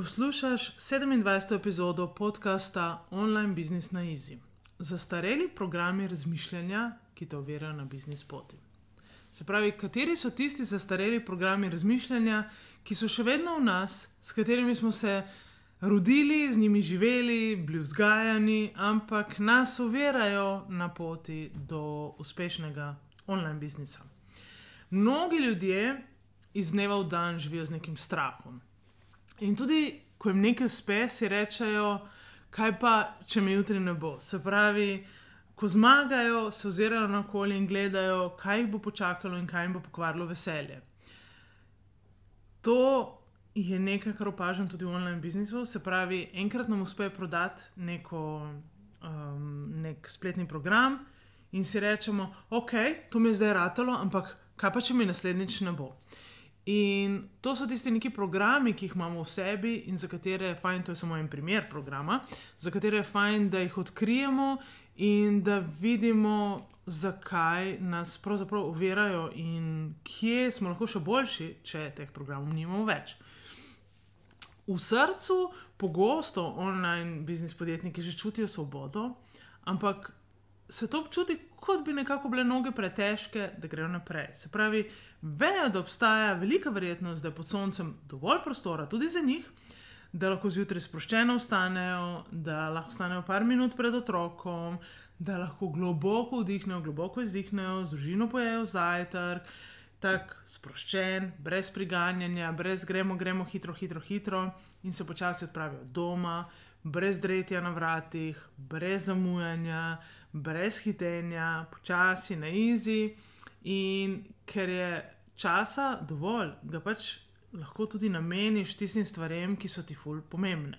Poslušaš 27. epizodo podcasta Online Business na Easy. Zastareli programi razmišljanja, ki te ovirajo na biznis poti. Se pravi, kateri so tisti zastareli programi razmišljanja, ki so še vedno v nas, s katerimi smo se rodili, z njimi živeli, bili vzgajani, ampak nas ovirajo na poti do uspešnega online biznisa. Mnogi ljudje iz dneva v dan živijo z nekim strahom. In tudi, ko jim nekaj uspe, si rečejo, kaj pa, če mi jutri ne bo. Se pravi, ko zmagajo, se ozirajo na okolje in gledajo, kaj jih bo počakalo in kaj jim bo pokvarilo veselje. To je nekaj, kar opažam tudi v online biznisu. Se pravi, enkrat nam uspe prodati neko, um, nek spletni program in si rečemo, ok, to mi je zdaj ratalo, ampak kaj pa, če mi naslednjič ne bo. In to so tisti neki programi, ki jih imamo v sebi in za katere je fajn, to je samo en primer programa, za katere je fajn, da jih odkrijemo in da vidimo, zakaj nas pravzaprav ovirajo in kje smo lahko še boljši, če teh programov nimamo več. V srcu pogosto online biznis podjetniki že čutijo svobodo, ampak se to občuti, kot bi nekako bile noge pretežke, da grejo naprej. Se pravi, vejo, da obstaja velika verjetnost, da je pod soncem dovolj prostora tudi za njih, da lahko zjutraj sproščeno vstanejo, da lahko vstanejo par minut pred otrokom, da lahko globoko vdihnejo, globoko izdihnejo, z družino pojejo zajtrk. Tako sproščen, brez priganjanja, brez gremo, gremo hitro, hitro, hitro, in se počasi odpravijo doma, brez dretja na vratih, brez zamujanja, brez hitenja, počasi na izi. In ker je časa dovolj, ga pač lahko tudi nameniš tistim stvarem, ki so ti ful pomembne.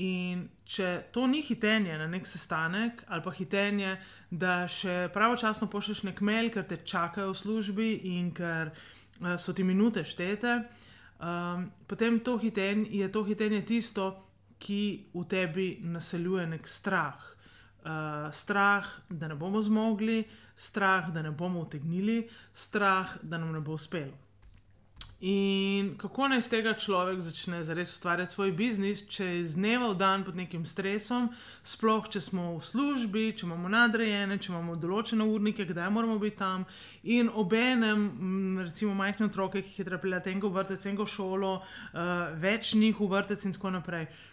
In če to ni hitenje na nek sestanek, ali pa hitenje, da še pravočasno pošlješ nek mail, ker te čakajo v službi in ker uh, so ti minute štete, um, potem to hitenje, je to hitenje tisto, ki v tebi naseljuje nek strah strah, da ne bomo zmogli, strah, da ne bomo utegnili, strah, da nam ne bo uspelo. In kako naj iz tega človek začne zares ustvarjati svoj biznis, če je iz dneva v dan pod nekim stresom, sploh če smo v službi, če imamo nadrejene, če imamo določene urnike, kdaj moramo biti tam, in obenem, recimo, majhne otroke, ki jih je treba peljati v vrtec, v šolo, uh, več njih v vrtec in tako naprej. Uh,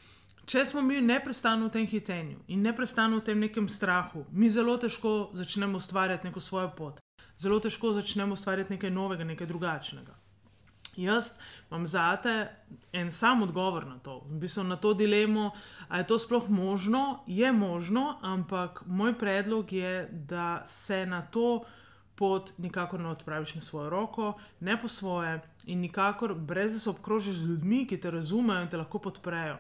Če smo mi neprestano v tem hitenju in neprestano v tem nekem strahu, mi zelo težko začnemo ustvarjati neko svojo pot, zelo težko začnemo ustvarjati nekaj novega, nekaj drugačnega. Jaz imam zate en sam odgovor na to, v bistvu na to dilemo, ali je to sploh možno. Je možno, ampak moj predlog je, da se na to pot nikakor ne odpraviš na svojo roko, ne po svoje in nikakor brez da se obkrožiš z ljudmi, ki te razumejo in te lahko podprejo.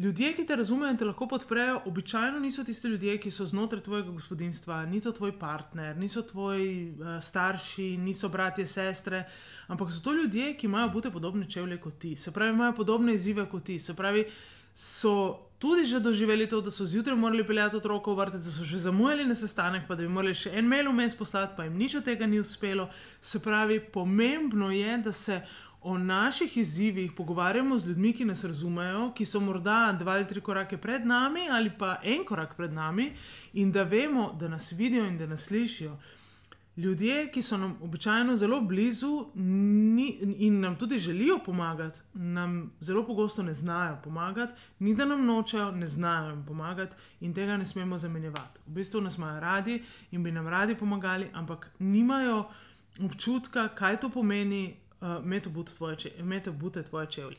Ljudje, ki te razumejo in te lahko podprejo, običajno niso tisti ljudje, ki so znotraj tvojega gospodinstva, ni to tvoj partner, niso tvoji uh, starši, niso bratje, sestre, ampak so to ljudje, ki imajo bute podobne čevlje kot ti, se pravi, imajo podobne izzive kot ti, se pravi, so tudi že doživeli to, da so zjutraj morali peljati otroka v vrtec, da so že zamujali na sestanek, pa da bi morali še en mail vmes poslati, pa jim nič od tega ni uspelo. Se pravi, pomembno je, da se o naših izzivih pogovarjamo z ljudmi, ki nas razumejo, ki so morda dva ali tri korake pred nami, ali pa en korak pred nami, in da vemo, da nas vidijo in da nas slišijo. Ljudje, ki so nam običajno zelo blizu ni, in nam tudi želijo pomagati, nam zelo pogosto ne znajo pomagati, ni da nam nočejo, ne znajo nam pomagati in tega ne smemo zamenjevati. V bistvu nas imajo radi in bi nam radi pomagali, ampak nimajo občutka, kaj to pomeni, uh, imeti bute tvoje čevlje.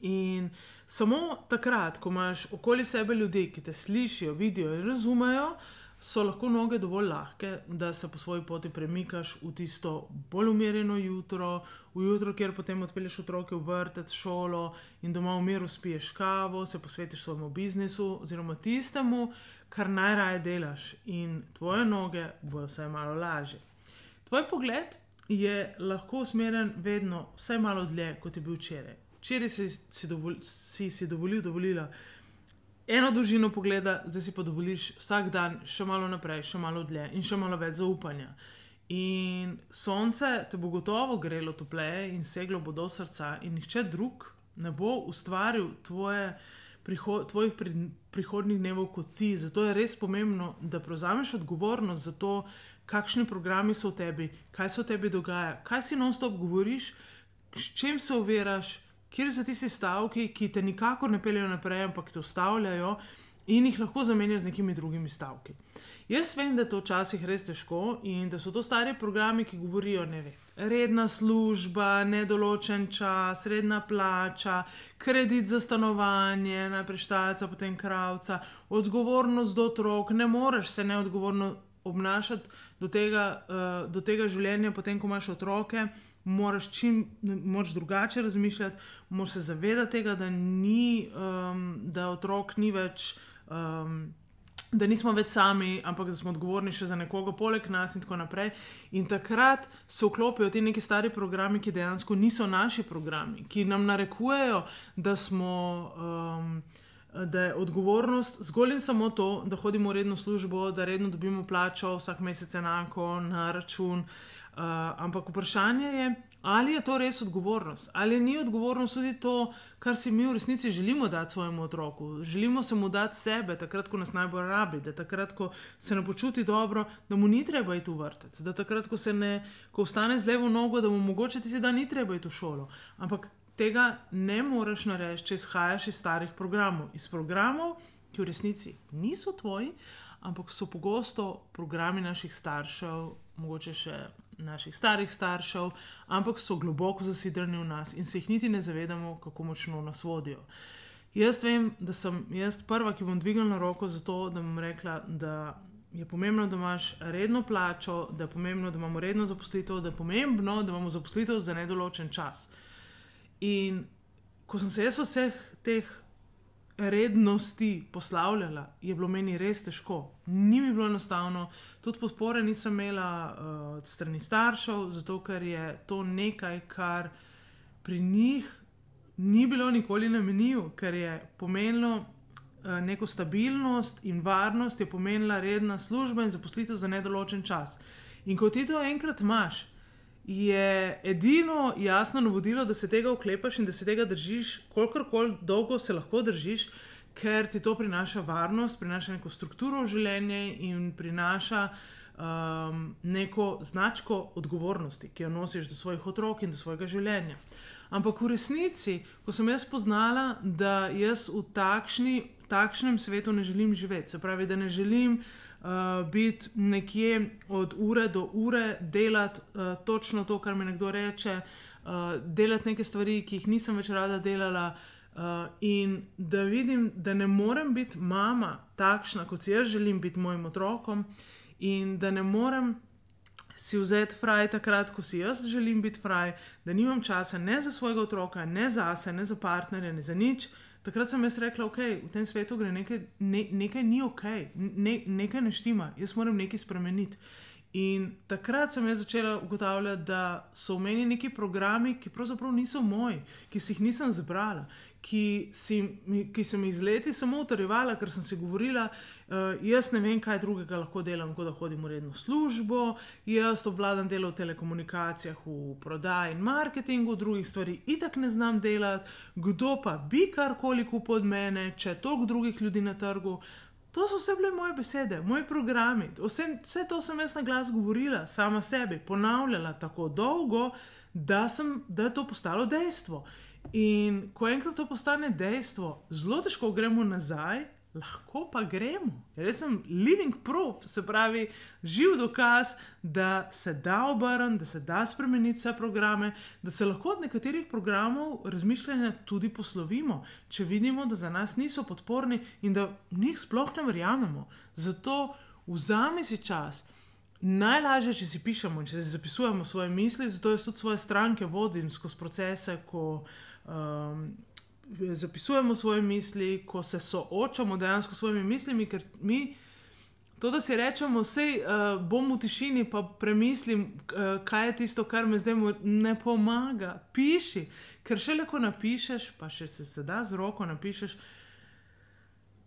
In samo takrat, ko imaš okoli sebe ljudi, ki te slišijo, vidijo in razumejo, so lahko noge dovolj lahke, da se po svoji poti premikaš v tisto bolj umirjeno jutro, v jutro, kjer potem odpelješ otroke v vrtec, šolo in doma v miru spiješ kavo, se posvetiš svojemu biznisu oziroma tistemu, kar najraje delaš, in tvoje noge bojo vsaj malo lažje. Tvoj pogled je lahko usmerjen vedno vsaj malo dlje, kot je bil včeraj. Včeraj si si, dovol, si, si dovolil, dovolila eno dolžino pogleda, zdaj si pa dovoliš vsak dan še malo naprej, še malo dlje in še malo več zaupanja. In sonce te bo gotovo grelo topleje in seglo bo do srca, in nihče drug ne bo ustvaril tvoje, priho, tvojih pri, prihodnih dnev kot ti. Zato je res pomembno, da prevzameš odgovornost za to, kakšni programi so v tebi, kaj se v tebi dogaja, kaj si non-stop govoriš, s čim se oviraš kje so tisti stavki, ki te nikakor ne peljejo naprej, ampak te ustavljajo in jih lahko zamenjaš z nekimi drugimi stavki. Jaz vem, da je to včasih res težko in da so to stari programi, ki govorijo, ne vem. Redna služba, nedoločen čas, redna plača, kredit za stanovanje, najprej štalca, potem kravca, odgovornost do otrok, ne moreš se neodgovorno obnašati do tega, uh, do tega življenja, potem ko imaš otroke, moraš čim moč drugače razmišljati, moraš se zavedati tega, da, ni, um, da otrok ni več. Um, Da nismo več sami, ampak da smo odgovorni še za nekoga poleg nas, in tako naprej. In takrat se vklopijo ti neki stari programi, ki dejansko niso naši programi, ki nam narekujejo, da, smo, um, da je odgovornost zgolj in samo to, da hodimo v redno službo, da redno dobimo plačo vsak mesec enako na račun. Uh, ampak vprašanje je, ali je to res odgovornost, ali ni odgovornost tudi to, kar si mi v resnici želimo dati svojemu otroku. Želimo se mu dati sebe, takrat, ko nas najbolj rabi, da takrat, ko se ne počuti dobro, da mu ni treba iti v vrtec, da takrat, ko se ne, ko ostane z levo nogo, da mu mogoče ti se da ni treba iti v šolo. Ampak tega ne moreš narediti, če izhajaš iz starih programov, iz programov, ki v resnici niso tvoji, ampak so pogosto programi naših staršev, mogoče še naših starih staršev, ampak so globoko zasidrani v nas in se jih niti ne zavedamo, kako močno nas vodijo. Jaz vem, da sem jaz prva, ki bom dvignila roko za to, da bom rekla, da je pomembno, da imaš redno plačo, da je pomembno, da imamo redno zaposlitev, da je pomembno, da imamo zaposlitev za nedoločen čas. In ko sem se jaz vseh teh rednosti poslavljala, je bilo meni res težko. Ni mi bilo enostavno, tudi podpore nisem imela uh, strani staršev, zato ker je to nekaj, kar pri njih ni bilo nikoli na meniju, ker je pomenilo uh, neko stabilnost in varnost, je pomenila redna služba in zaposlitev za nedoločen čas. In ko ti to enkrat imaš, je edino jasno navodilo, da se tega oklepaš in da se tega držiš, kolikor koli dolgo se lahko držiš, ker ti to prinaša varnost, prinaša neko strukturo v življenje in prinaša um, neko značko odgovornosti, ki jo nosiš do svojih otrok in do svojega življenja. Ampak v resnici, ko sem jaz spoznala, da jaz v takšni, takšnem svetu ne želim živeti, se pravi, da ne želim uh, biti nekje od ure do ure, delati uh, točno to, kar mi nekdo reče, uh, delati neke stvari, ki jih nisem več rada delala. Uh, in da vidim, da ne morem biti mama takšna, kot si jaz želim biti mojim otrokom, in da ne morem si vzeti fraj takrat, ko si jaz želim biti fraj, da nimam časa ne za svojega otroka, ne za sebe, ne za partnerja, ne za nič. Uh, takrat sem jaz rekla, da okay, v tem svetu gre nekaj, ne, nekaj ni ok, ne, nekaj ne štima, jaz moram nekaj spremeniti. In takrat sem jaz začela ugotavljati, da so v meni neki programi, ki pravzaprav niso moji, ki si jih nisem zbrala, ki, si, ki sem jih z leti samo utrjevala, ker sem si govorila, uh, jaz ne vem, kaj drugega lahko delam, kot da hodim v redno službo, jaz obvladam delo v telekomunikacijah, v prodaji in marketingu, drugih stvari itak ne znam delati, kdo pa bi karkoli kupil od mene, če toliko drugih ljudi na trgu. To so vse bile moje besede, moji programi. Vse, vse to sem jaz na glas govorila, sama sebi, ponavljala tako dolgo, da, sem, da je to postalo dejstvo. In ko enkrat to postane dejstvo, zelo težko gremo nazaj, lahko pa gremo. Jaz sem living proof, se pravi, živ dokaz, da se da obrniti, da se da spremeniti vse programe, da se lahko od nekaterih programov razmišljanja tudi poslovimo, če vidimo, da za nas niso podporni in da v njih sploh ne verjamemo. Zato vzami si čas. Najlažje, če si pišemo, če si zapisujemo svoje misli, zato jaz tudi svoje stranke vodim skozi procese, ko um, zapisujemo svoje misli, ko se soočamo dejansko s svojimi mislimi, ker mi. To, da si rečemo, vse uh, bom v tišini, pa premislim, uh, kaj je tisto, kar me zdaj ne pomaga. Piši, ker še lahko napišeš, pa še se, se da z roko napišeš.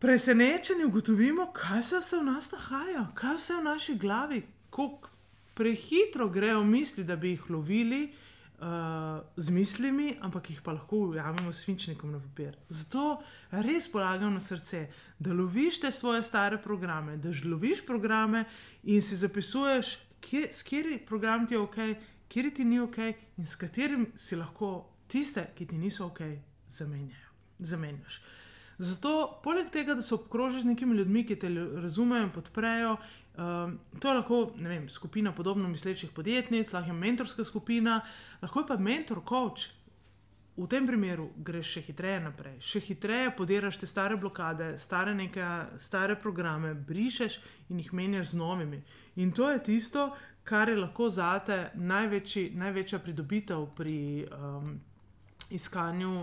Presenečeni ugotovimo, kaj se v nas nahaja, kaj vse v naši glavi, kako prehitro grejo misli, da bi jih lovili, uh, uh, z mislimi, ampak jih pa lahko ujamemo s finčnikom na papir. Zato res polagam na srce, da loviš te svoje stare programe, da loviš programe in si zapisuješ, kje, s kateri program ti je ok, kje ti ni ok in s katerim si lahko tiste, ki ti niso ok, zamenjaš. Zato, poleg tega, da se obkrožiš z nekimi ljudmi, ki te razumejo in podprejo, Um, to je lahko vem, skupina podobno mislečih podjetnic, lahko je mentorska skupina, lahko je pa mentor, coach. V tem primeru greš še hitreje naprej, še hitreje podiraš te stare blokade, stare, neke, stare programe, brišeš in jih menjaš z novimi. In to je tisto, kar je lahko za te največji, največja pridobitev pri um, iskanju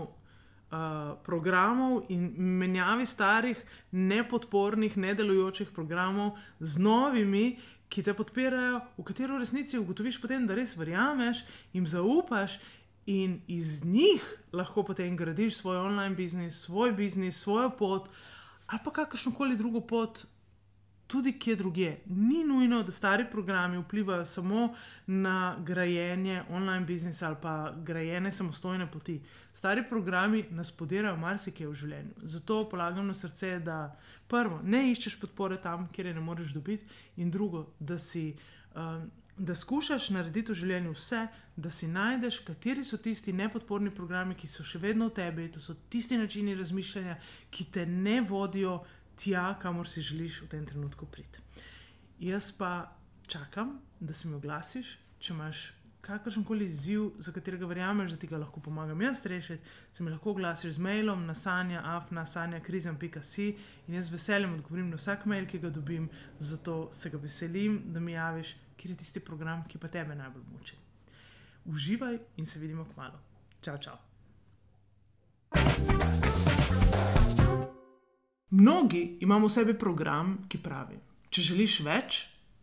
uh, programov in menjavi starih, nepodpornih, nedelujočih programov z novimi, ki te podpirajo, v katero v resnici ugotoviš potem, da res verjameš in zaupaš. In iz njih lahko potem gradiš svoj online biznis, svoj biznis, svojo pot, ali pa kakršno koli drugo pot, tudi kje drugje. Ni nujno, da stari programi vplivajo samo na grajenje online biznisa ali pa grajenje samostojne poti. Stari programi nas podirajo marsikaj v življenju. Zato polagam na srce, da prvo, ne iščeš podpore tam, kjer je ne moreš dobiti, in drugo, da si. Um, Da skušaš narediti v življenju vse, da si najdeš, kateri so tisti nepodporni programi, ki so še vedno v tebi, to so tisti načini razmišljanja, ki te ne vodijo tja, kamor si želiš v tem trenutku priti. Jaz pa čakam, da se mi oglasiš, če imaš kakršen koli izziv, za katerega verjameš, da ti ga lahko pomagam jaz rešiti, se mi lahko oglasiš z mailom na sanja, afna, sanja, krizem.si in jaz veseljem odgovorim na vsak mail, ki ga dobim, zato se ga veselim, da mi javiš, kje je tisti program, ki pa tebe najbolj muči. Uživaj in se vidimo k malu. Čau, čau. Mnogi imamo v sebi program, ki pravi: Če želiš več,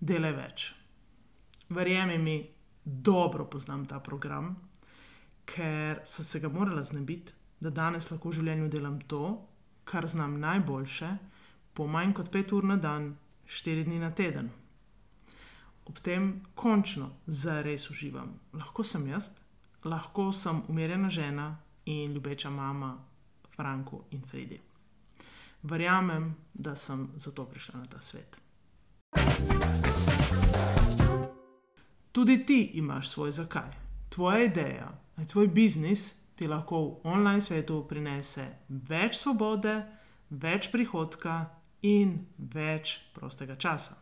delaj več. Verjemi mi, dobro poznam ta program, ker sem se ga morala znebiti, da danes lahko v življenju delam to, kar znam najboljše, po manj kot pet ur na dan, štiri dni na teden. Ob tem končno zares uživam. Lahko sem jaz, lahko sem umirjena žena in ljubeča mama Franko in Fredi verjamem, da sem zato prišla na ta svet. Tudi ti imaš svoj zakaj. Tvoja ideja, tvoj biznis ti lahko v online svetu prinese več svobode, več prihodka in več prostega časa.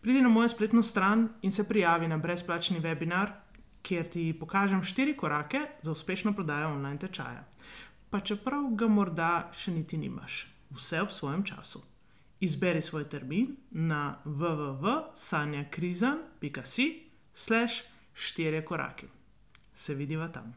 Pridi na mojo spletno stran in se prijavi na brezplačni webinar, kjer ti pokažem štiri korake za uspešno prodajo online tečaja. Pa čeprav ga morda še niti nimaš vse ob svojem času. Izberi svoj termin na www.sanjakrizan.com/slash štiri korake. Se vidiva tam.